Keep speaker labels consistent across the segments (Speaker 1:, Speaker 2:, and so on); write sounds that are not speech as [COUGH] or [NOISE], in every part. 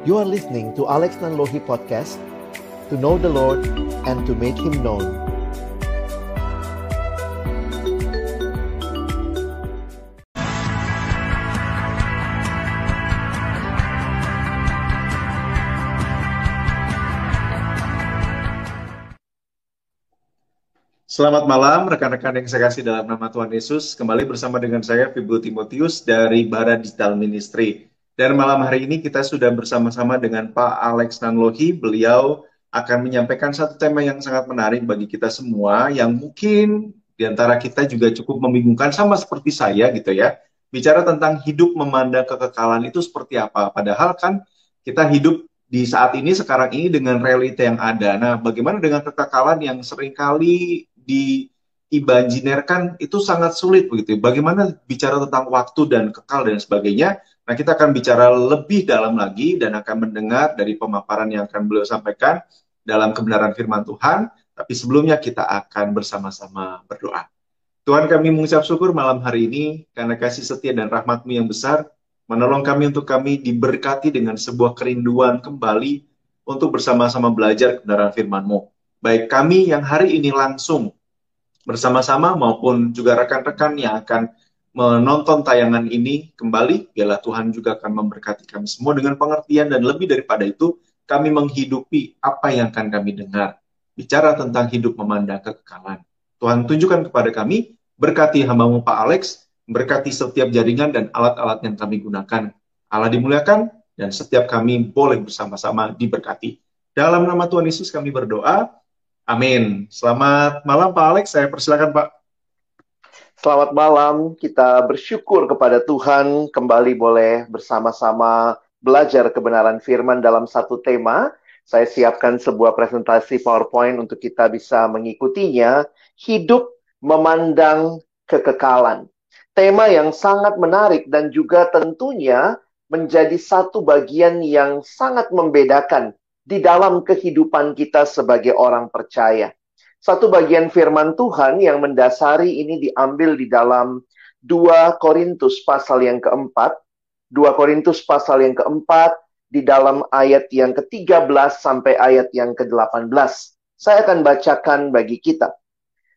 Speaker 1: You are listening to Alex Nanlohi Podcast To know the Lord and to make Him known
Speaker 2: Selamat malam rekan-rekan yang saya kasih dalam nama Tuhan Yesus. Kembali bersama dengan saya Fibu Timotius dari Bara Digital Ministry. Dan malam hari ini kita sudah bersama-sama dengan Pak Alex Nanlohi. Beliau akan menyampaikan satu tema yang sangat menarik bagi kita semua yang mungkin di antara kita juga cukup membingungkan sama seperti saya gitu ya. Bicara tentang hidup memandang kekekalan itu seperti apa. Padahal kan kita hidup di saat ini sekarang ini dengan realita yang ada. Nah, bagaimana dengan kekekalan yang sering kali diimajinirkan itu sangat sulit begitu. Bagaimana bicara tentang waktu dan kekal dan sebagainya. Nah, kita akan bicara lebih dalam lagi dan akan mendengar dari pemaparan yang akan beliau sampaikan dalam kebenaran firman Tuhan. Tapi sebelumnya kita akan bersama-sama berdoa. Tuhan kami mengucap syukur malam hari ini karena kasih setia dan rahmatmu yang besar menolong kami untuk kami diberkati dengan sebuah kerinduan kembali untuk bersama-sama belajar kebenaran firman-Mu. Baik kami yang hari ini langsung bersama-sama maupun juga rekan-rekan yang akan menonton tayangan ini kembali, biarlah Tuhan juga akan memberkati kami semua dengan pengertian dan lebih daripada itu, kami menghidupi apa yang akan kami dengar. Bicara tentang hidup memandang kekekalan. Tuhan tunjukkan kepada kami, berkati hambamu Pak Alex, berkati setiap jaringan dan alat-alat yang kami gunakan. Allah dimuliakan, dan setiap kami boleh bersama-sama diberkati. Dalam nama Tuhan Yesus kami berdoa, Amin. Selamat malam Pak Alex, saya persilakan Pak.
Speaker 3: Selamat malam, kita bersyukur kepada Tuhan kembali boleh bersama-sama belajar kebenaran firman dalam satu tema. Saya siapkan sebuah presentasi PowerPoint untuk kita bisa mengikutinya. Hidup memandang kekekalan. Tema yang sangat menarik dan juga tentunya menjadi satu bagian yang sangat membedakan di dalam kehidupan kita sebagai orang percaya. Satu bagian firman Tuhan yang mendasari ini diambil di dalam 2 Korintus pasal yang keempat. 2 Korintus pasal yang keempat di dalam ayat yang ke-13 sampai ayat yang ke-18. Saya akan bacakan bagi kita.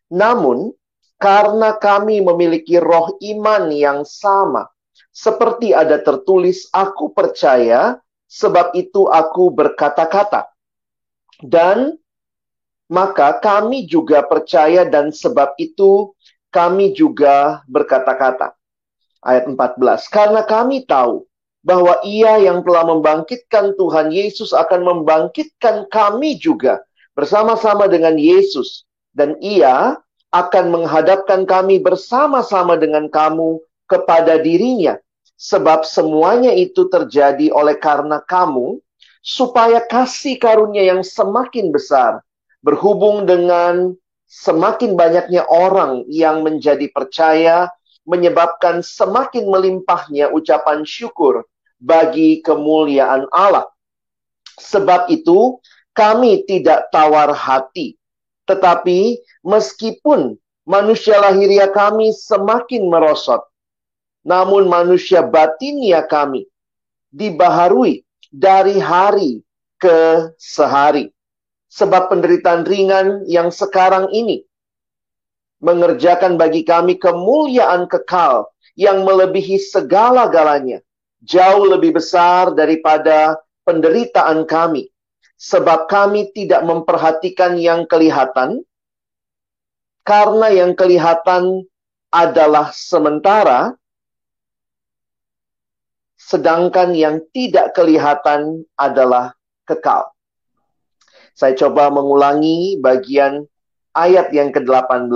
Speaker 3: Namun, karena kami memiliki roh iman yang sama, seperti ada tertulis, aku percaya, sebab itu aku berkata-kata. Dan maka kami juga percaya dan sebab itu kami juga berkata-kata. Ayat 14. Karena kami tahu bahwa ia yang telah membangkitkan Tuhan Yesus akan membangkitkan kami juga bersama-sama dengan Yesus. Dan ia akan menghadapkan kami bersama-sama dengan kamu kepada dirinya Sebab semuanya itu terjadi oleh karena kamu, supaya kasih karunia yang semakin besar berhubung dengan semakin banyaknya orang yang menjadi percaya, menyebabkan semakin melimpahnya ucapan syukur bagi kemuliaan Allah. Sebab itu, kami tidak tawar hati, tetapi meskipun manusia lahiria kami semakin merosot, namun manusia batinnya kami dibaharui dari hari ke sehari. Sebab penderitaan ringan yang sekarang ini mengerjakan bagi kami kemuliaan kekal yang melebihi segala-galanya. Jauh lebih besar daripada penderitaan kami. Sebab kami tidak memperhatikan yang kelihatan, karena yang kelihatan adalah sementara, sedangkan yang tidak kelihatan adalah kekal. Saya coba mengulangi bagian ayat yang ke-18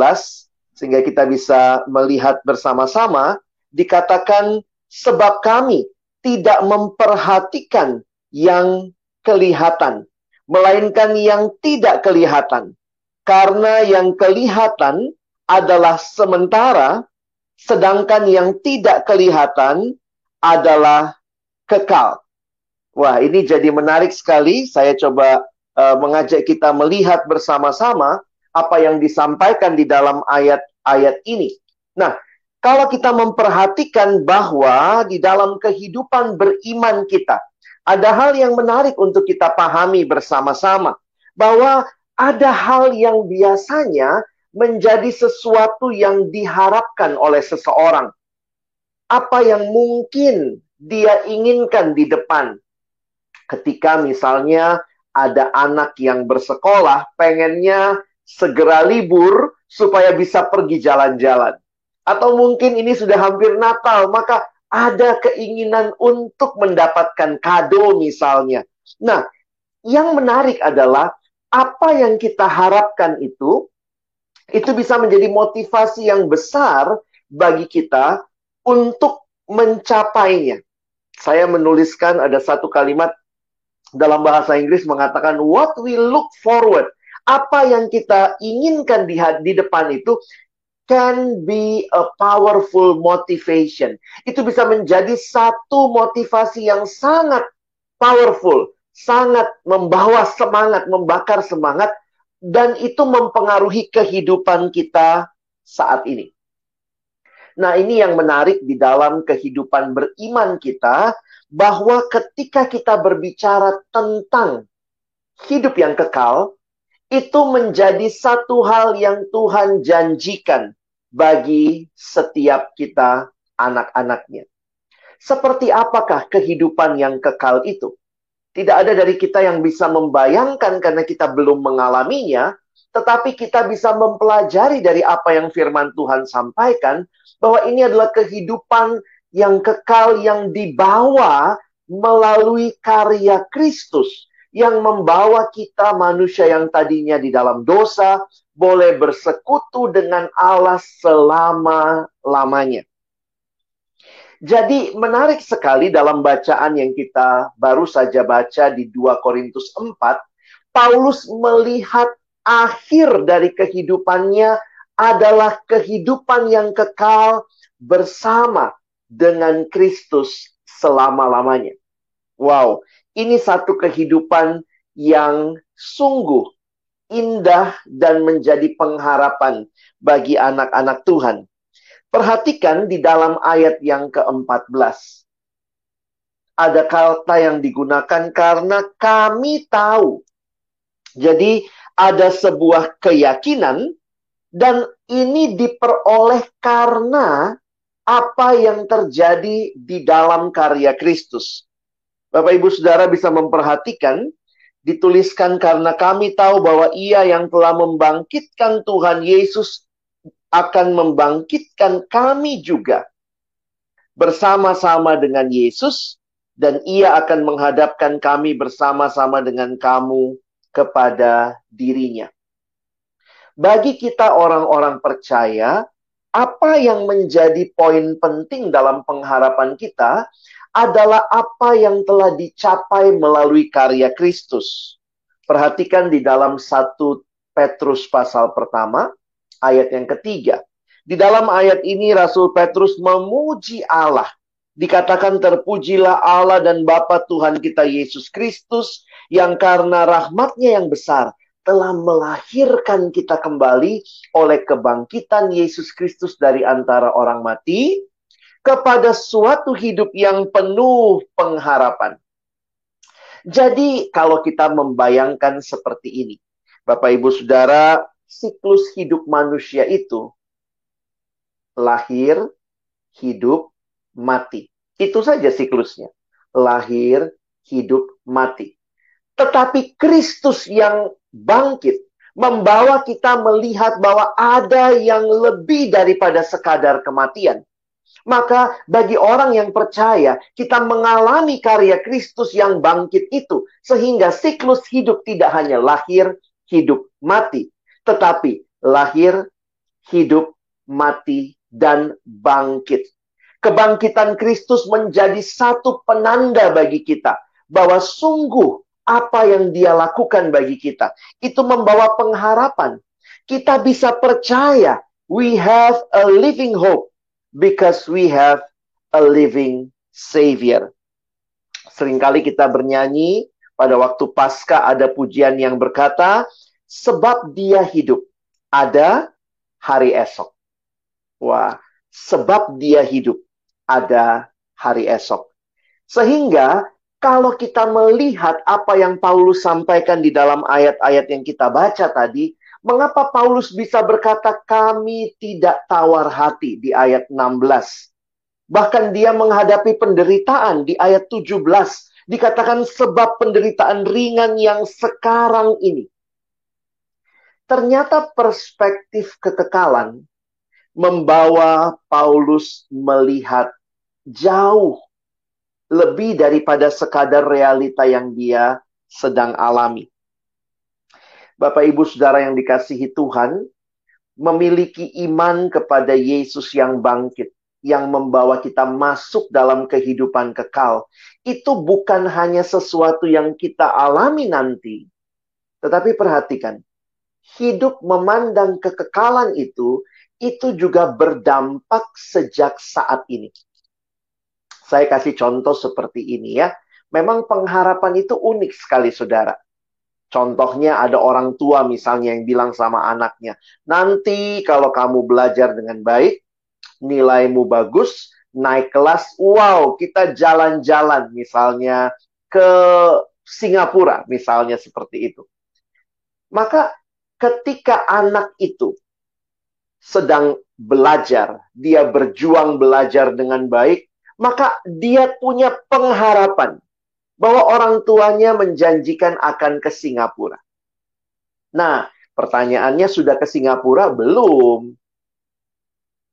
Speaker 3: sehingga kita bisa melihat bersama-sama dikatakan sebab kami tidak memperhatikan yang kelihatan melainkan yang tidak kelihatan karena yang kelihatan adalah sementara sedangkan yang tidak kelihatan adalah kekal. Wah, ini jadi menarik sekali. Saya coba uh, mengajak kita melihat bersama-sama apa yang disampaikan di dalam ayat-ayat ini. Nah, kalau kita memperhatikan bahwa di dalam kehidupan beriman kita ada hal yang menarik untuk kita pahami bersama-sama. Bahwa ada hal yang biasanya menjadi sesuatu yang diharapkan oleh seseorang. Apa yang mungkin dia inginkan di depan. Ketika misalnya ada anak yang bersekolah, pengennya segera libur supaya bisa pergi jalan-jalan. Atau mungkin ini sudah hampir Natal, maka ada keinginan untuk mendapatkan kado misalnya. Nah, yang menarik adalah apa yang kita harapkan itu itu bisa menjadi motivasi yang besar bagi kita untuk mencapainya. Saya menuliskan ada satu kalimat dalam bahasa Inggris mengatakan what we look forward. Apa yang kita inginkan di, di depan itu can be a powerful motivation. Itu bisa menjadi satu motivasi yang sangat powerful, sangat membawa semangat, membakar semangat dan itu mempengaruhi kehidupan kita saat ini. Nah, ini yang menarik di dalam kehidupan beriman kita, bahwa ketika kita berbicara tentang hidup yang kekal, itu menjadi satu hal yang Tuhan janjikan bagi setiap kita anak-anaknya. Seperti apakah kehidupan yang kekal itu? Tidak ada dari kita yang bisa membayangkan karena kita belum mengalaminya, tetapi kita bisa mempelajari dari apa yang firman Tuhan sampaikan bahwa ini adalah kehidupan yang kekal yang dibawa melalui karya Kristus yang membawa kita manusia yang tadinya di dalam dosa boleh bersekutu dengan Allah selama-lamanya. Jadi menarik sekali dalam bacaan yang kita baru saja baca di 2 Korintus 4, Paulus melihat akhir dari kehidupannya adalah kehidupan yang kekal bersama dengan Kristus selama-lamanya. Wow, ini satu kehidupan yang sungguh indah dan menjadi pengharapan bagi anak-anak Tuhan. Perhatikan di dalam ayat yang ke-14. Ada kata yang digunakan karena kami tahu. Jadi ada sebuah keyakinan dan ini diperoleh karena apa yang terjadi di dalam karya Kristus. Bapak Ibu Saudara bisa memperhatikan dituliskan karena kami tahu bahwa ia yang telah membangkitkan Tuhan Yesus akan membangkitkan kami juga bersama-sama dengan Yesus dan ia akan menghadapkan kami bersama-sama dengan kamu kepada dirinya. Bagi kita orang-orang percaya, apa yang menjadi poin penting dalam pengharapan kita adalah apa yang telah dicapai melalui karya Kristus. Perhatikan di dalam satu Petrus pasal pertama, ayat yang ketiga. Di dalam ayat ini Rasul Petrus memuji Allah. Dikatakan terpujilah Allah dan Bapa Tuhan kita Yesus Kristus yang karena rahmatnya yang besar telah melahirkan kita kembali oleh kebangkitan Yesus Kristus dari antara orang mati kepada suatu hidup yang penuh pengharapan. Jadi kalau kita membayangkan seperti ini, Bapak Ibu Saudara, siklus hidup manusia itu lahir, hidup, mati. Itu saja siklusnya. Lahir, hidup, mati. Tetapi Kristus yang bangkit membawa kita melihat bahwa ada yang lebih daripada sekadar kematian. Maka bagi orang yang percaya, kita mengalami karya Kristus yang bangkit itu. Sehingga siklus hidup tidak hanya lahir, hidup, mati tetapi lahir, hidup, mati, dan bangkit. Kebangkitan Kristus menjadi satu penanda bagi kita bahwa sungguh apa yang Dia lakukan bagi kita itu membawa pengharapan. Kita bisa percaya we have a living hope because we have a living Savior. Seringkali kita bernyanyi pada waktu Paskah ada pujian yang berkata, sebab dia hidup. Ada hari esok. Wah, sebab dia hidup. Ada hari esok. Sehingga kalau kita melihat apa yang Paulus sampaikan di dalam ayat-ayat yang kita baca tadi, mengapa Paulus bisa berkata kami tidak tawar hati di ayat 16? Bahkan dia menghadapi penderitaan di ayat 17. Dikatakan sebab penderitaan ringan yang sekarang ini. Ternyata perspektif kekekalan membawa Paulus melihat jauh lebih daripada sekadar realita yang dia sedang alami. Bapak Ibu Saudara yang dikasihi Tuhan, memiliki iman kepada Yesus yang bangkit, yang membawa kita masuk dalam kehidupan kekal. Itu bukan hanya sesuatu yang kita alami nanti, tetapi perhatikan, hidup memandang kekekalan itu itu juga berdampak sejak saat ini. Saya kasih contoh seperti ini ya. Memang pengharapan itu unik sekali saudara. Contohnya ada orang tua misalnya yang bilang sama anaknya, nanti kalau kamu belajar dengan baik, nilaimu bagus, naik kelas, wow, kita jalan-jalan misalnya ke Singapura, misalnya seperti itu. Maka ketika anak itu sedang belajar, dia berjuang belajar dengan baik, maka dia punya pengharapan bahwa orang tuanya menjanjikan akan ke Singapura. Nah, pertanyaannya sudah ke Singapura belum?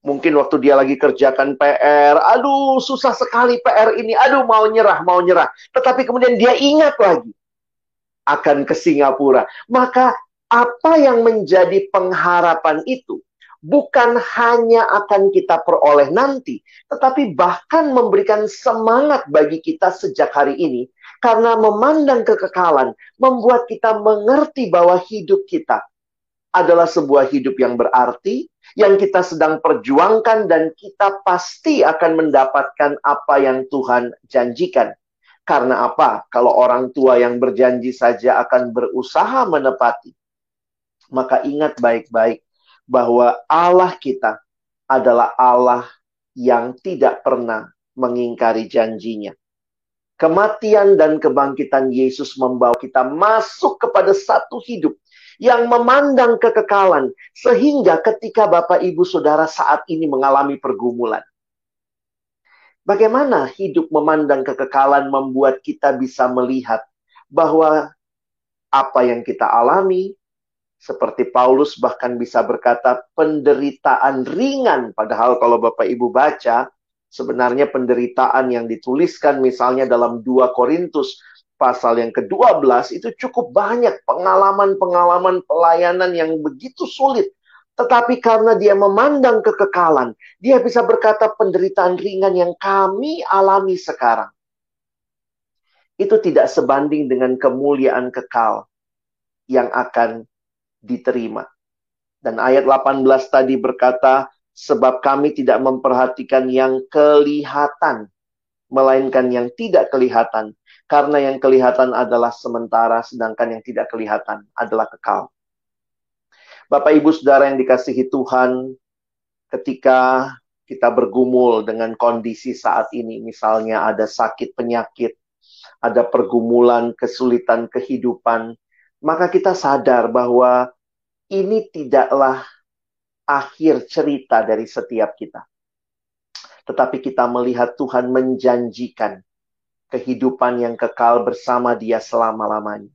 Speaker 3: Mungkin waktu dia lagi kerjakan PR, aduh susah sekali PR ini, aduh mau nyerah, mau nyerah. Tetapi kemudian dia ingat lagi akan ke Singapura. Maka apa yang menjadi pengharapan itu bukan hanya akan kita peroleh nanti, tetapi bahkan memberikan semangat bagi kita sejak hari ini, karena memandang kekekalan membuat kita mengerti bahwa hidup kita adalah sebuah hidup yang berarti, yang kita sedang perjuangkan, dan kita pasti akan mendapatkan apa yang Tuhan janjikan. Karena apa? Kalau orang tua yang berjanji saja akan berusaha menepati, maka ingat baik-baik bahwa Allah kita adalah Allah yang tidak pernah mengingkari janjinya. Kematian dan kebangkitan Yesus membawa kita masuk kepada satu hidup yang memandang kekekalan, sehingga ketika Bapak, Ibu, Saudara saat ini mengalami pergumulan, bagaimana hidup memandang kekekalan membuat kita bisa melihat bahwa apa yang kita alami, seperti Paulus bahkan bisa berkata penderitaan ringan. Padahal kalau Bapak Ibu baca, sebenarnya penderitaan yang dituliskan misalnya dalam 2 Korintus pasal yang ke-12 itu cukup banyak pengalaman-pengalaman pelayanan yang begitu sulit. Tetapi karena dia memandang kekekalan, dia bisa berkata penderitaan ringan yang kami alami sekarang. Itu tidak sebanding dengan kemuliaan kekal yang akan diterima. Dan ayat 18 tadi berkata, sebab kami tidak memperhatikan yang kelihatan, melainkan yang tidak kelihatan. Karena yang kelihatan adalah sementara, sedangkan yang tidak kelihatan adalah kekal. Bapak, Ibu, Saudara yang dikasihi Tuhan, ketika kita bergumul dengan kondisi saat ini, misalnya ada sakit penyakit, ada pergumulan, kesulitan kehidupan, maka kita sadar bahwa ini tidaklah akhir cerita dari setiap kita. Tetapi kita melihat Tuhan menjanjikan kehidupan yang kekal bersama Dia selama-lamanya.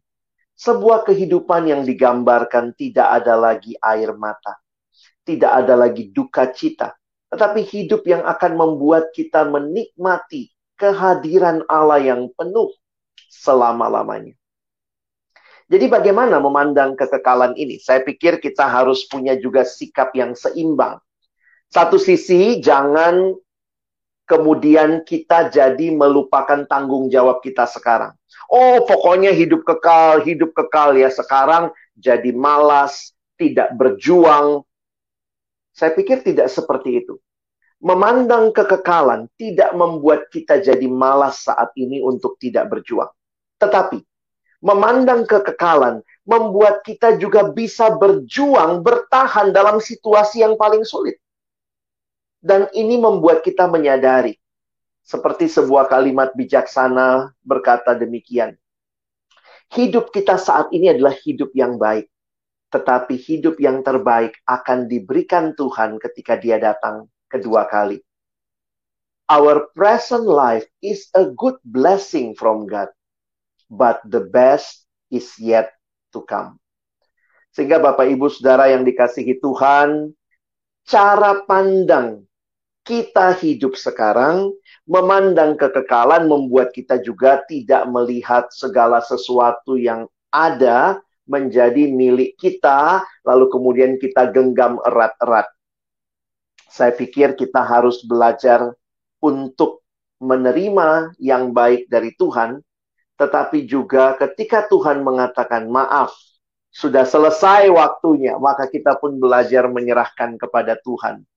Speaker 3: Sebuah kehidupan yang digambarkan tidak ada lagi air mata, tidak ada lagi duka cita, tetapi hidup yang akan membuat kita menikmati kehadiran Allah yang penuh selama-lamanya. Jadi bagaimana memandang kekekalan ini? Saya pikir kita harus punya juga sikap yang seimbang. Satu sisi jangan kemudian kita jadi melupakan tanggung jawab kita sekarang. Oh, pokoknya hidup kekal, hidup kekal ya sekarang jadi malas, tidak berjuang. Saya pikir tidak seperti itu. Memandang kekekalan tidak membuat kita jadi malas saat ini untuk tidak berjuang. Tetapi memandang kekekalan membuat kita juga bisa berjuang, bertahan dalam situasi yang paling sulit. Dan ini membuat kita menyadari seperti sebuah kalimat bijaksana berkata demikian. Hidup kita saat ini adalah hidup yang baik. Tetapi hidup yang terbaik akan diberikan Tuhan ketika dia datang kedua kali. Our present life is a good blessing from God. But the best is yet to come. Sehingga Bapak Ibu Saudara yang dikasihi Tuhan, cara pandang kita hidup sekarang memandang kekekalan membuat kita juga tidak melihat segala sesuatu yang ada menjadi milik kita, lalu kemudian kita genggam erat-erat. Saya pikir kita harus belajar untuk menerima yang baik dari Tuhan, tetapi juga ketika Tuhan mengatakan maaf, sudah selesai waktunya, maka kita pun belajar menyerahkan kepada Tuhan.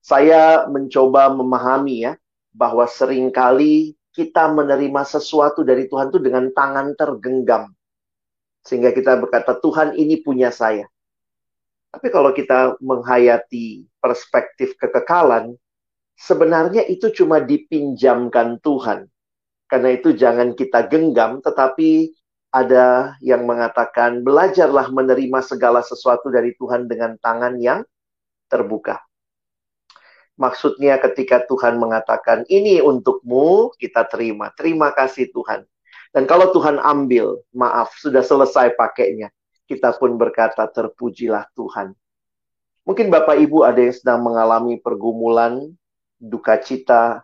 Speaker 3: Saya mencoba memahami ya, bahwa sering kali kita menerima sesuatu dari Tuhan itu dengan tangan tergenggam. Sehingga kita berkata, Tuhan ini punya saya. Tapi kalau kita menghayati perspektif kekekalan, sebenarnya itu cuma dipinjamkan Tuhan. Karena itu jangan kita genggam, tetapi ada yang mengatakan, belajarlah menerima segala sesuatu dari Tuhan dengan tangan yang terbuka. Maksudnya ketika Tuhan mengatakan, ini untukmu, kita terima. Terima kasih Tuhan. Dan kalau Tuhan ambil, maaf, sudah selesai pakainya. Kita pun berkata, terpujilah Tuhan. Mungkin Bapak Ibu ada yang sedang mengalami pergumulan, duka cita,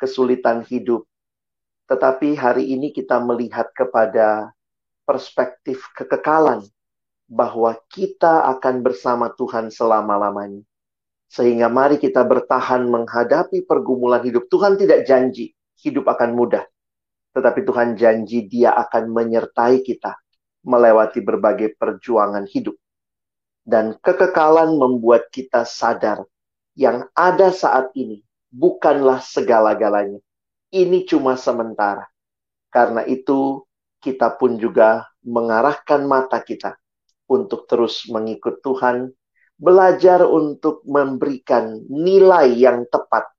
Speaker 3: kesulitan hidup. Tetapi hari ini kita melihat kepada perspektif kekekalan bahwa kita akan bersama Tuhan selama-lamanya. Sehingga mari kita bertahan menghadapi pergumulan hidup. Tuhan tidak janji hidup akan mudah. Tetapi Tuhan janji dia akan menyertai kita melewati berbagai perjuangan hidup. Dan kekekalan membuat kita sadar yang ada saat ini bukanlah segala-galanya. Ini cuma sementara. Karena itu kita pun juga mengarahkan mata kita untuk terus mengikut Tuhan belajar untuk memberikan nilai yang tepat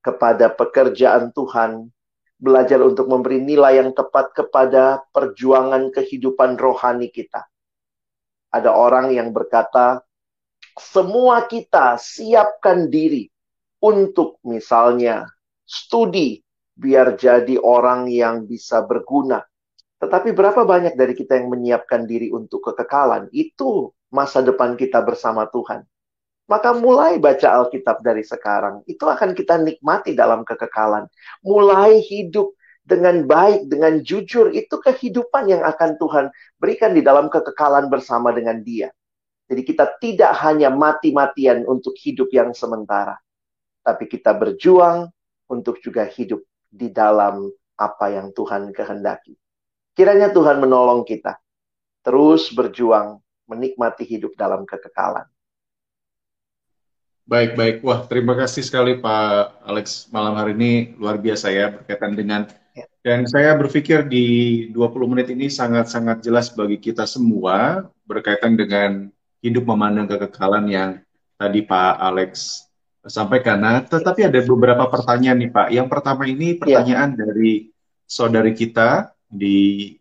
Speaker 3: kepada pekerjaan Tuhan, belajar untuk memberi nilai yang tepat kepada perjuangan kehidupan rohani kita. Ada orang yang berkata, semua kita siapkan diri untuk misalnya studi biar jadi orang yang bisa berguna. Tetapi berapa banyak dari kita yang menyiapkan diri untuk kekekalan? Itu masa depan kita bersama Tuhan. Maka mulai baca Alkitab dari sekarang. Itu akan kita nikmati dalam kekekalan. Mulai hidup dengan baik, dengan jujur. Itu kehidupan yang akan Tuhan berikan di dalam kekekalan bersama dengan dia. Jadi kita tidak hanya mati-matian untuk hidup yang sementara. Tapi kita berjuang untuk juga hidup di dalam apa yang Tuhan kehendaki. Kiranya Tuhan menolong kita. Terus berjuang menikmati hidup dalam kekekalan.
Speaker 2: Baik, baik. Wah, terima kasih sekali Pak Alex malam hari ini luar biasa ya berkaitan dengan ya. dan saya berpikir di 20 menit ini sangat-sangat jelas bagi kita semua berkaitan dengan hidup memandang kekekalan yang tadi Pak Alex sampaikan. Nah, tetapi ada beberapa pertanyaan nih Pak. Yang pertama ini ya. pertanyaan ya. dari saudari kita di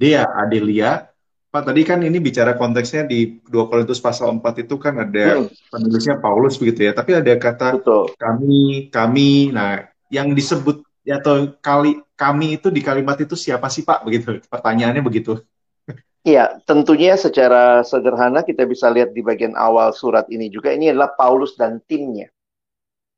Speaker 2: Dea Adelia Pak, tadi kan ini bicara konteksnya di 2 Korintus pasal 4 itu kan ada hmm. penulisnya Paulus begitu ya, tapi ada kata Betul. kami, kami, nah yang disebut atau kali kami itu di kalimat itu siapa sih Pak begitu? Pertanyaannya begitu.
Speaker 3: Iya, tentunya secara sederhana kita bisa lihat di bagian awal surat ini juga ini adalah Paulus dan timnya.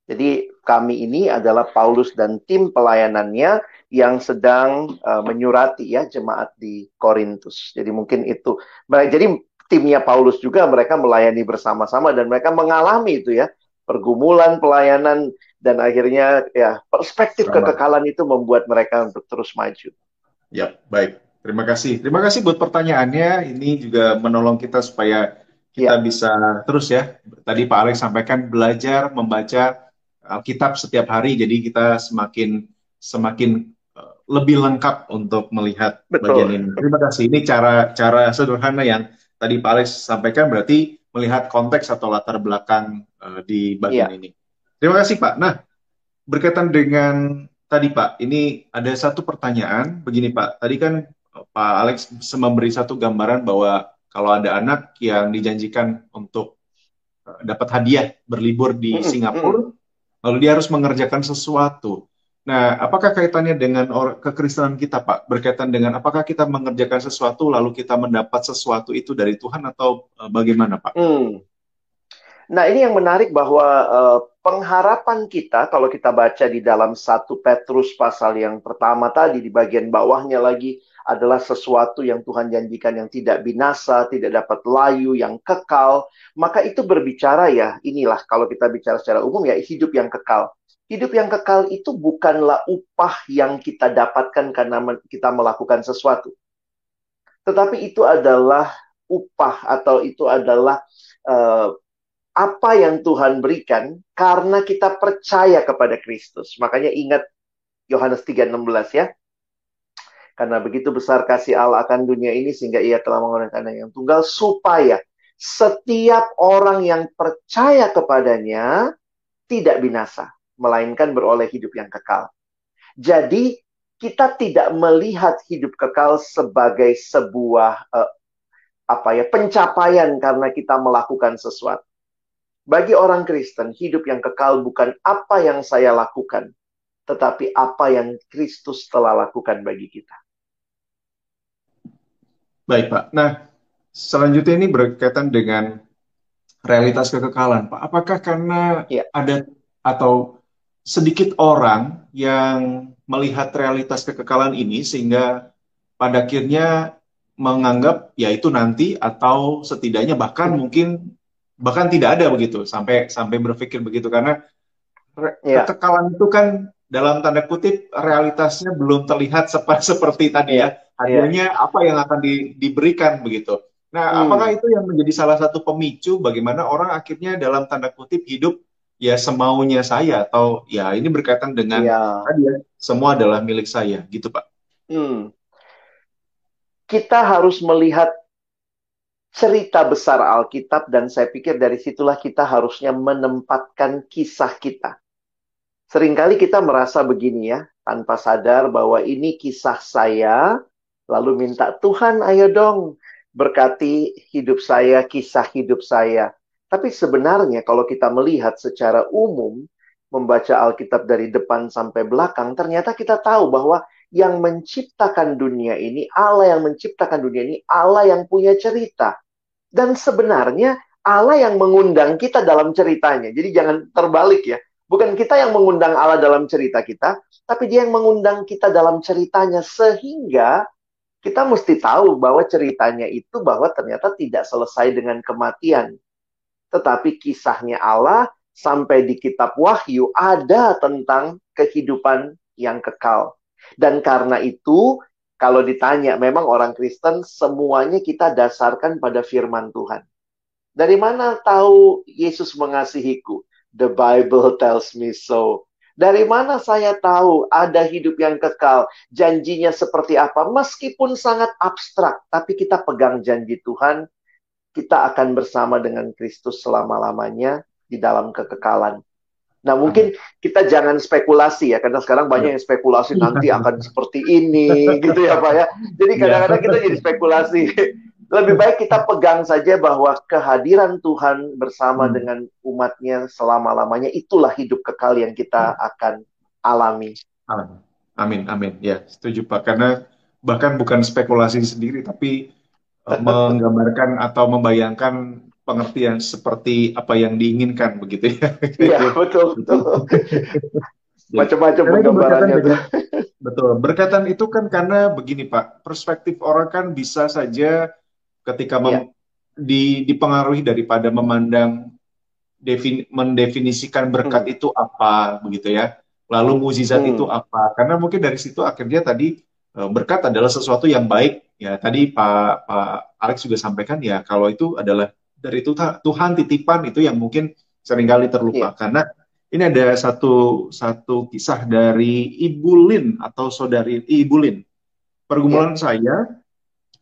Speaker 3: Jadi kami ini adalah Paulus dan tim pelayanannya yang sedang uh, menyurati ya jemaat di Korintus. Jadi mungkin itu. Jadi timnya Paulus juga mereka melayani bersama-sama dan mereka mengalami itu ya pergumulan pelayanan dan akhirnya ya perspektif Selamat. kekekalan itu membuat mereka untuk terus maju.
Speaker 2: Ya, baik. Terima kasih. Terima kasih buat pertanyaannya. Ini juga menolong kita supaya kita ya. bisa terus ya. Tadi Pak Alex sampaikan belajar membaca Alkitab setiap hari jadi kita semakin semakin lebih lengkap untuk melihat Betul. bagian ini. Terima kasih. Ini cara cara sederhana yang tadi Pak Alex sampaikan berarti melihat konteks atau latar belakang uh, di bagian yeah. ini. Terima kasih Pak. Nah, berkaitan dengan tadi Pak, ini ada satu pertanyaan begini Pak. Tadi kan Pak Alex memberi satu gambaran bahwa kalau ada anak yang dijanjikan untuk eh, dapat hadiah berlibur di Singapura, lalu dia harus mengerjakan sesuatu. Nah, apakah kaitannya dengan kekristenan kita, Pak? Berkaitan dengan apakah kita mengerjakan sesuatu lalu kita mendapat sesuatu itu dari Tuhan atau uh, bagaimana, Pak? Hmm.
Speaker 3: Nah, ini yang menarik bahwa uh, pengharapan kita kalau kita baca di dalam satu Petrus pasal yang pertama tadi di bagian bawahnya lagi adalah sesuatu yang Tuhan janjikan yang tidak binasa, tidak dapat layu, yang kekal. Maka itu berbicara ya, inilah kalau kita bicara secara umum ya hidup yang kekal. Hidup yang kekal itu bukanlah upah yang kita dapatkan karena kita melakukan sesuatu. Tetapi itu adalah upah atau itu adalah uh, apa yang Tuhan berikan karena kita percaya kepada Kristus. Makanya ingat Yohanes 3:16 ya. Karena begitu besar kasih Allah akan dunia ini sehingga ia telah mengorbankan yang tunggal supaya setiap orang yang percaya kepadanya tidak binasa, melainkan beroleh hidup yang kekal. Jadi kita tidak melihat hidup kekal sebagai sebuah uh, apa ya pencapaian karena kita melakukan sesuatu bagi orang Kristen, hidup yang kekal bukan apa yang saya lakukan, tetapi apa yang Kristus telah lakukan bagi kita.
Speaker 2: Baik, Pak. Nah, selanjutnya ini berkaitan dengan realitas kekekalan, Pak. Apakah karena ya. ada atau sedikit orang yang melihat realitas kekekalan ini sehingga pada akhirnya menganggap ya itu nanti atau setidaknya bahkan mungkin bahkan tidak ada begitu sampai sampai berpikir begitu karena ya. kekekalan itu kan dalam tanda kutip realitasnya belum terlihat seperti, [LAUGHS] seperti tadi ya hadiahnya ya. apa yang akan di, diberikan begitu. Nah, hmm. apakah itu yang menjadi salah satu pemicu bagaimana orang akhirnya dalam tanda kutip hidup ya semaunya saya atau ya ini berkaitan dengan ya. tadi ya semua adalah milik saya gitu Pak. Hmm.
Speaker 3: Kita harus melihat cerita besar Alkitab dan saya pikir dari situlah kita harusnya menempatkan kisah kita. Seringkali kita merasa begini ya, tanpa sadar bahwa ini kisah saya, lalu minta Tuhan ayo dong berkati hidup saya, kisah hidup saya. Tapi sebenarnya kalau kita melihat secara umum, membaca Alkitab dari depan sampai belakang, ternyata kita tahu bahwa yang menciptakan dunia ini, Allah yang menciptakan dunia ini, Allah yang punya cerita. Dan sebenarnya Allah yang mengundang kita dalam ceritanya. Jadi jangan terbalik ya. Bukan kita yang mengundang Allah dalam cerita kita, tapi dia yang mengundang kita dalam ceritanya sehingga kita mesti tahu bahwa ceritanya itu bahwa ternyata tidak selesai dengan kematian. Tetapi kisahnya Allah sampai di kitab Wahyu ada tentang kehidupan yang kekal. Dan karena itu kalau ditanya, memang orang Kristen semuanya kita dasarkan pada firman Tuhan. Dari mana tahu Yesus mengasihiku? The Bible tells me so. Dari mana saya tahu ada hidup yang kekal? Janjinya seperti apa? Meskipun sangat abstrak, tapi kita pegang janji Tuhan, kita akan bersama dengan Kristus selama-lamanya di dalam kekekalan. Nah, mungkin kita jangan spekulasi ya, karena sekarang banyak yang spekulasi nanti akan seperti ini, gitu ya Pak ya. Jadi kadang-kadang kita jadi spekulasi. Lebih baik kita pegang saja bahwa kehadiran Tuhan bersama hmm. dengan umatnya selama-lamanya, itulah hidup kekal yang kita hmm. akan alami.
Speaker 2: Amin, amin. Ya, setuju Pak. Karena bahkan bukan spekulasi sendiri, tapi eh, menggambarkan atau membayangkan pengertian seperti apa yang diinginkan begitu ya.
Speaker 3: Iya betul betul. [LAUGHS] Macam-macam penggambarannya.
Speaker 2: betul. Berkaitan itu kan karena begini Pak, perspektif orang kan bisa saja ketika ya. di, dipengaruhi daripada memandang defin, mendefinisikan berkat hmm. itu apa begitu ya. Lalu mukjizat hmm. itu apa? Karena mungkin dari situ akhirnya tadi eh, berkat adalah sesuatu yang baik ya. Tadi Pak Pak Alex juga sampaikan ya kalau itu adalah dari Tuhan titipan itu yang mungkin sering kali terlupa yeah. karena ini ada satu satu kisah dari Ibu Lin atau saudari Ibu Lin. Pergumulan yeah. saya,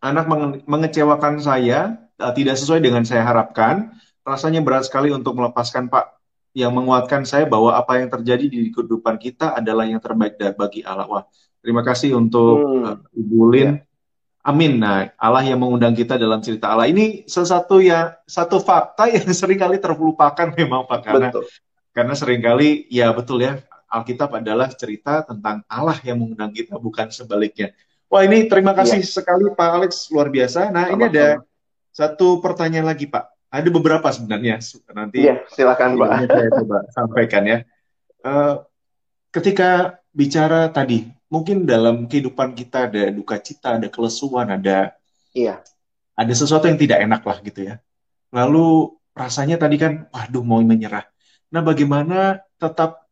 Speaker 2: anak menge mengecewakan saya, uh, tidak sesuai dengan saya harapkan. Rasanya berat sekali untuk melepaskan Pak. yang menguatkan saya bahwa apa yang terjadi di kehidupan kita adalah yang terbaik bagi Allah. Wah, terima kasih untuk hmm. uh, Ibu Lin. Ya. Amin. Nah, Allah yang mengundang kita dalam cerita Allah ini sesuatu ya satu fakta yang [LAUGHS] sering kali terlupakan memang Pak karena betul. karena sering kali ya betul ya Alkitab adalah cerita tentang Allah yang mengundang kita bukan sebaliknya. Wah, ini terima kasih ya. sekali Pak Alex luar biasa. Nah, Sama-sama. ini ada satu pertanyaan lagi Pak. Ada beberapa sebenarnya nanti.
Speaker 3: Iya, silakan Pak.
Speaker 2: Saya coba sampaikan ya. Uh, ketika bicara tadi mungkin dalam kehidupan kita ada duka cita, ada kelesuan, ada
Speaker 3: iya.
Speaker 2: Ada sesuatu yang tidak enak lah gitu ya. Lalu rasanya tadi kan waduh mau menyerah. Nah, bagaimana tetap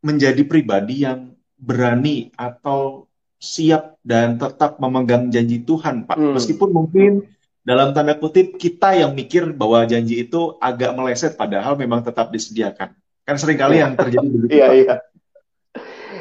Speaker 2: menjadi pribadi yang berani atau siap dan tetap memegang janji Tuhan, Pak. Hmm. Meskipun mungkin dalam tanda kutip kita yang mikir bahwa janji itu agak meleset padahal memang tetap disediakan. Kan sering kali yang terjadi begitu.
Speaker 3: Iya, iya.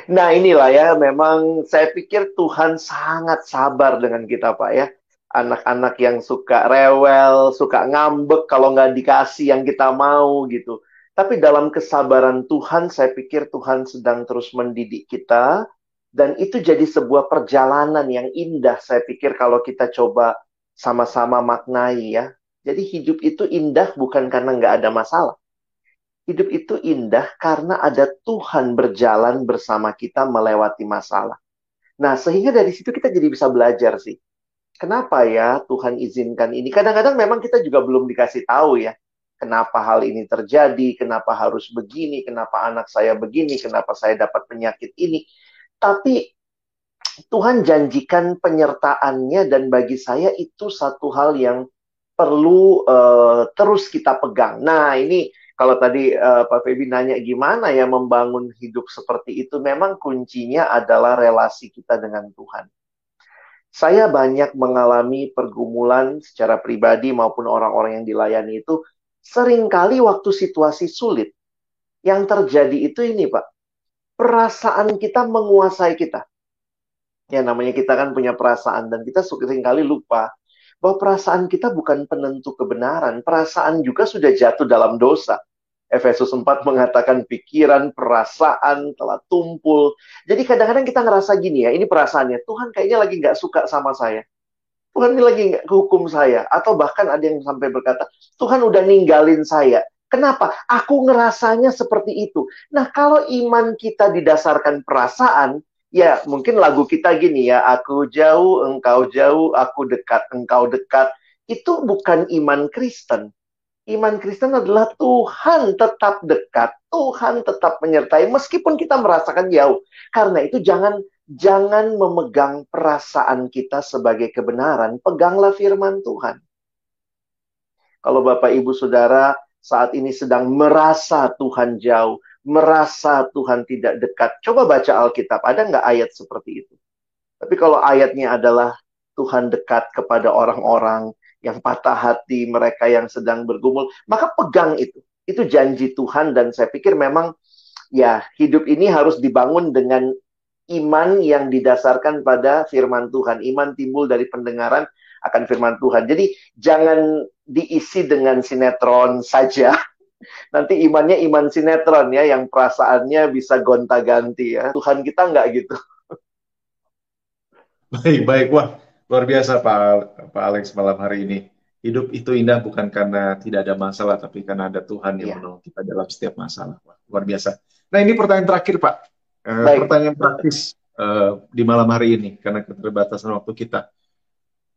Speaker 3: Nah inilah ya, memang saya pikir Tuhan sangat sabar dengan kita Pak ya. Anak-anak yang suka rewel, suka ngambek kalau nggak dikasih yang kita mau gitu. Tapi dalam kesabaran Tuhan, saya pikir Tuhan sedang terus mendidik kita. Dan itu jadi sebuah perjalanan yang indah, saya pikir kalau kita coba sama-sama maknai ya. Jadi hidup itu indah bukan karena nggak ada masalah hidup itu indah karena ada Tuhan berjalan bersama kita melewati masalah. Nah, sehingga dari situ kita jadi bisa belajar sih. Kenapa ya Tuhan izinkan ini? Kadang-kadang memang kita juga belum dikasih tahu ya. Kenapa hal ini terjadi, kenapa harus begini, kenapa anak saya begini, kenapa saya dapat penyakit ini. Tapi Tuhan janjikan penyertaannya dan bagi saya itu satu hal yang perlu uh, terus kita pegang. Nah, ini kalau tadi uh, Pak Febi nanya gimana ya membangun hidup seperti itu, memang kuncinya adalah relasi kita dengan Tuhan. Saya banyak mengalami pergumulan secara pribadi maupun orang-orang yang dilayani itu sering kali waktu situasi sulit. Yang terjadi itu ini, Pak. Perasaan kita menguasai kita. Ya namanya kita kan punya perasaan dan kita sering kali lupa bahwa perasaan kita bukan penentu kebenaran. Perasaan juga sudah jatuh dalam dosa. Efesus 4 mengatakan pikiran, perasaan telah tumpul. Jadi kadang-kadang kita ngerasa gini ya, ini perasaannya, Tuhan kayaknya lagi nggak suka sama saya. Tuhan ini lagi nggak hukum saya. Atau bahkan ada yang sampai berkata, Tuhan udah ninggalin saya. Kenapa? Aku ngerasanya seperti itu. Nah, kalau iman kita didasarkan perasaan, ya mungkin lagu kita gini ya, aku jauh, engkau jauh, aku dekat, engkau dekat. Itu bukan iman Kristen Iman Kristen adalah Tuhan tetap dekat, Tuhan tetap menyertai meskipun kita merasakan jauh. Karena itu jangan jangan memegang perasaan kita sebagai kebenaran, peganglah firman Tuhan. Kalau Bapak Ibu Saudara saat ini sedang merasa Tuhan jauh, merasa Tuhan tidak dekat, coba baca Alkitab. Ada nggak ayat seperti itu? Tapi kalau ayatnya adalah Tuhan dekat kepada orang-orang yang patah hati, mereka yang sedang bergumul, maka pegang itu. Itu janji Tuhan dan saya pikir memang ya hidup ini harus dibangun dengan iman yang didasarkan pada firman Tuhan. Iman timbul dari pendengaran akan firman Tuhan. Jadi jangan diisi dengan sinetron saja. [LAUGHS] Nanti imannya iman sinetron ya, yang perasaannya bisa gonta-ganti ya. Tuhan kita nggak gitu. [LAUGHS]
Speaker 2: Baik, baik. Wah, Luar biasa Pak, Pak Alex malam hari ini. Hidup itu indah bukan karena tidak ada masalah, tapi karena ada Tuhan yang ya. menolong kita dalam setiap masalah. luar biasa. Nah ini pertanyaan terakhir Pak. Uh, pertanyaan praktis uh, di malam hari ini, karena keterbatasan waktu kita.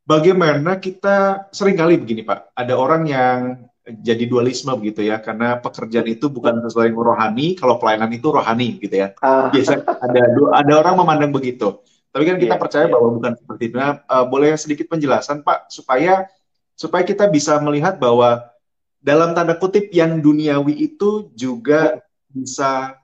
Speaker 2: Bagaimana kita sering kali begini Pak, ada orang yang jadi dualisme begitu ya karena pekerjaan itu bukan sesuai yang rohani kalau pelayanan itu rohani gitu ya uh. biasa ada ada orang memandang begitu tapi kan kita yeah, percaya yeah. bahwa bukan seperti itu. Nah, uh, boleh sedikit penjelasan Pak supaya supaya kita bisa melihat bahwa dalam tanda kutip yang duniawi itu juga bisa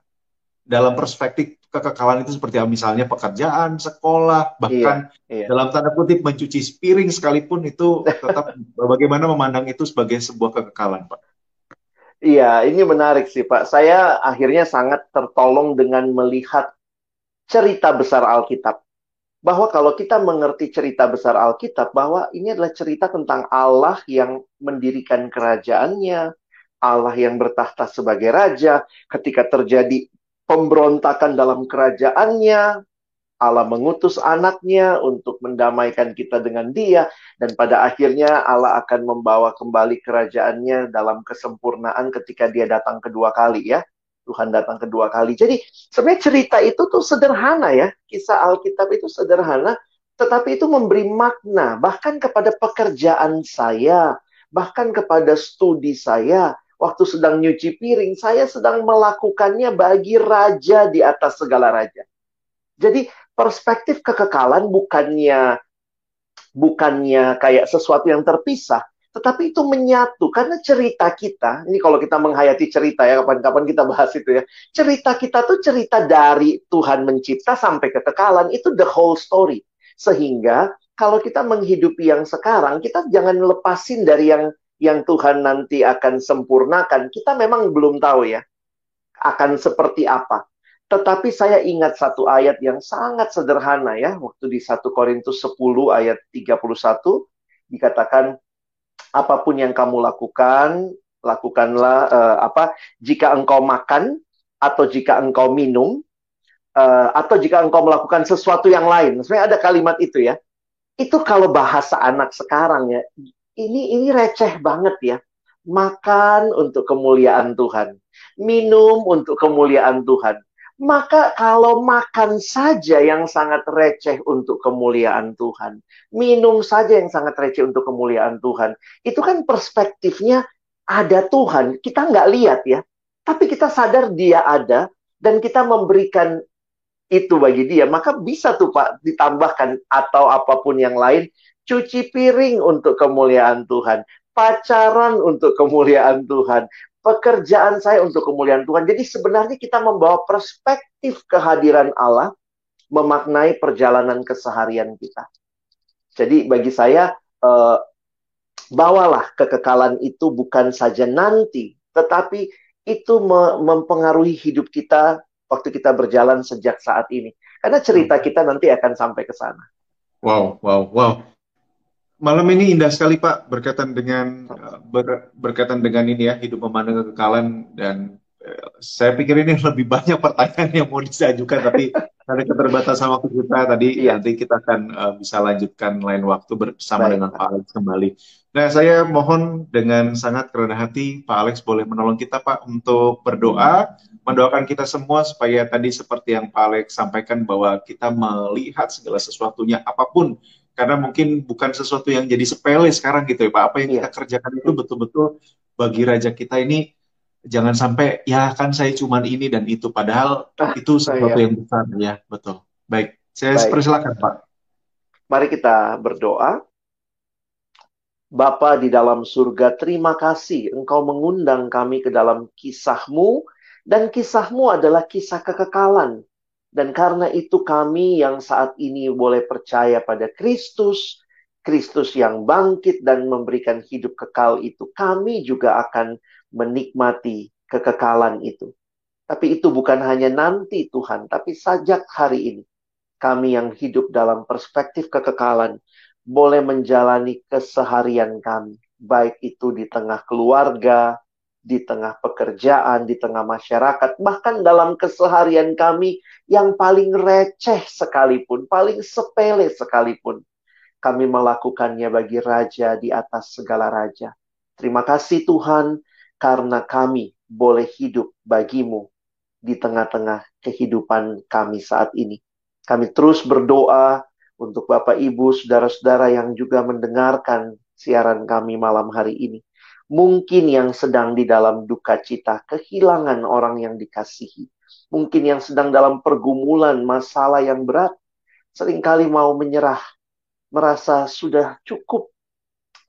Speaker 2: dalam perspektif kekekalan itu seperti misalnya pekerjaan, sekolah, bahkan yeah, yeah. dalam tanda kutip mencuci piring sekalipun itu [LAUGHS] tetap bagaimana memandang itu sebagai sebuah kekekalan, Pak.
Speaker 3: Iya, ini menarik sih, Pak. Saya akhirnya sangat tertolong dengan melihat cerita besar Alkitab bahwa kalau kita mengerti cerita besar Alkitab, bahwa ini adalah cerita tentang Allah yang mendirikan kerajaannya, Allah yang bertahta sebagai raja, ketika terjadi pemberontakan dalam kerajaannya, Allah mengutus anaknya untuk mendamaikan kita dengan dia, dan pada akhirnya Allah akan membawa kembali kerajaannya dalam kesempurnaan ketika dia datang kedua kali ya. Tuhan datang kedua kali. Jadi sebenarnya cerita itu tuh sederhana ya. Kisah Alkitab itu sederhana, tetapi itu memberi makna bahkan kepada pekerjaan saya, bahkan kepada studi saya, waktu sedang nyuci piring, saya sedang melakukannya bagi raja di atas segala raja. Jadi perspektif kekekalan bukannya bukannya kayak sesuatu yang terpisah, tetapi itu menyatu karena cerita kita, ini kalau kita menghayati cerita ya kapan-kapan kita bahas itu ya. Cerita kita tuh cerita dari Tuhan mencipta sampai kekekalan itu the whole story. Sehingga kalau kita menghidupi yang sekarang, kita jangan lepasin dari yang yang Tuhan nanti akan sempurnakan, kita memang belum tahu ya akan seperti apa. Tetapi saya ingat satu ayat yang sangat sederhana ya, waktu di 1 Korintus 10 ayat 31 dikatakan apa pun yang kamu lakukan, lakukanlah uh, apa jika engkau makan atau jika engkau minum uh, atau jika engkau melakukan sesuatu yang lain. Sebenarnya ada kalimat itu ya. Itu kalau bahasa anak sekarang ya, ini ini receh banget ya. Makan untuk kemuliaan Tuhan, minum untuk kemuliaan Tuhan. Maka kalau makan saja yang sangat receh untuk kemuliaan Tuhan, minum saja yang sangat receh untuk kemuliaan Tuhan, itu kan perspektifnya ada Tuhan. Kita nggak lihat ya, tapi kita sadar dia ada dan kita memberikan itu bagi dia, maka bisa tuh Pak ditambahkan atau apa pun yang lain cuci piring untuk kemuliaan Tuhan, pacaran untuk kemuliaan Tuhan, pekerjaan saya untuk kemuliaan Tuhan. Jadi sebenarnya kita membawa perspektif kehadiran Allah memaknai perjalanan keseharian kita. Jadi bagi saya eh, bawalah kekekalan itu bukan saja nanti, tetapi itu mempengaruhi hidup kita waktu kita berjalan sejak saat ini. Karena cerita hmm. kita nanti akan sampai ke sana.
Speaker 2: Wow, wow, wow malam ini indah sekali Pak berkaitan dengan ber, berkaitan dengan ini ya hidup memandang kekekalan dan eh, saya pikir ini [LAUGHS] lebih banyak pertanyaan yang mau disajukan tapi [LAUGHS] karena keterbatasan waktu kita tadi iya. nanti kita akan uh, bisa lanjutkan lain waktu bersama Baik, dengan Pak Alex kembali. Nah saya mohon dengan sangat kerendah hati Pak Alex boleh menolong kita Pak untuk berdoa mendoakan kita semua supaya tadi seperti yang Pak Alex sampaikan bahwa kita melihat segala sesuatunya apa pun karena mungkin bukan sesuatu yang jadi sepele sekarang gitu ya Pak. Apa yang yeah. kita kerjakan itu betul-betul bagi raja kita ini jangan sampai ya kan saya cuma ini dan itu padahal ah, itu sesuatu iya. yang besar ya betul. Baik, saya Baik. persilakan Pak.
Speaker 3: Mari kita berdoa. Bapa di dalam surga, terima kasih Engkau mengundang kami ke dalam kisahmu, dan kisahmu adalah kisah kekekalan. Dan karena itu kami yang saat ini boleh percaya pada Kristus, Kristus yang bangkit dan memberikan hidup kekal itu, kami juga akan menikmati kekekalan itu. Tapi itu bukan hanya nanti Tuhan, tapi sejak hari ini. Kami yang hidup dalam perspektif kekekalan boleh menjalani keseharian kami. Baik itu di tengah keluarga, di tengah pekerjaan, di tengah masyarakat, bahkan dalam keseharian kami yang paling receh sekalipun, paling sepele sekalipun, kami melakukannya bagi raja di atas segala raja. Terima kasih Tuhan, karena kami boleh hidup bagimu di tengah-tengah kehidupan kami saat ini. Kami terus berdoa untuk Bapak, Ibu, saudara-saudara yang juga mendengarkan siaran kami malam hari ini Mungkin yang sedang di dalam duka cita, kehilangan orang yang dikasihi. Mungkin yang sedang dalam pergumulan, masalah yang berat. Seringkali mau menyerah, merasa sudah cukup.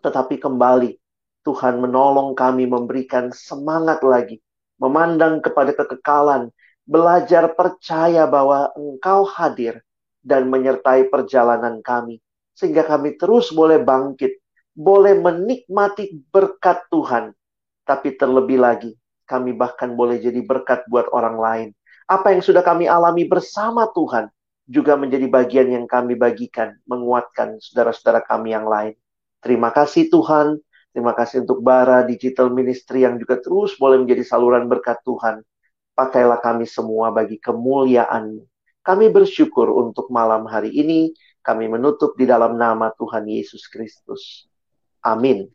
Speaker 3: Tetapi kembali, Tuhan menolong kami memberikan semangat lagi. Memandang kepada kekekalan, belajar percaya bahwa Engkau hadir dan menyertai perjalanan kami, sehingga kami terus boleh bangkit boleh menikmati berkat Tuhan, tapi terlebih lagi kami bahkan boleh jadi berkat buat orang lain. Apa yang sudah kami alami bersama Tuhan juga menjadi bagian yang kami bagikan, menguatkan saudara-saudara kami yang lain. Terima kasih Tuhan, Terima kasih untuk Bara Digital Ministry yang juga terus boleh menjadi saluran berkat Tuhan. Pakailah kami semua bagi kemuliaan. Kami bersyukur untuk malam hari ini. Kami menutup di dalam nama Tuhan Yesus Kristus. Amin.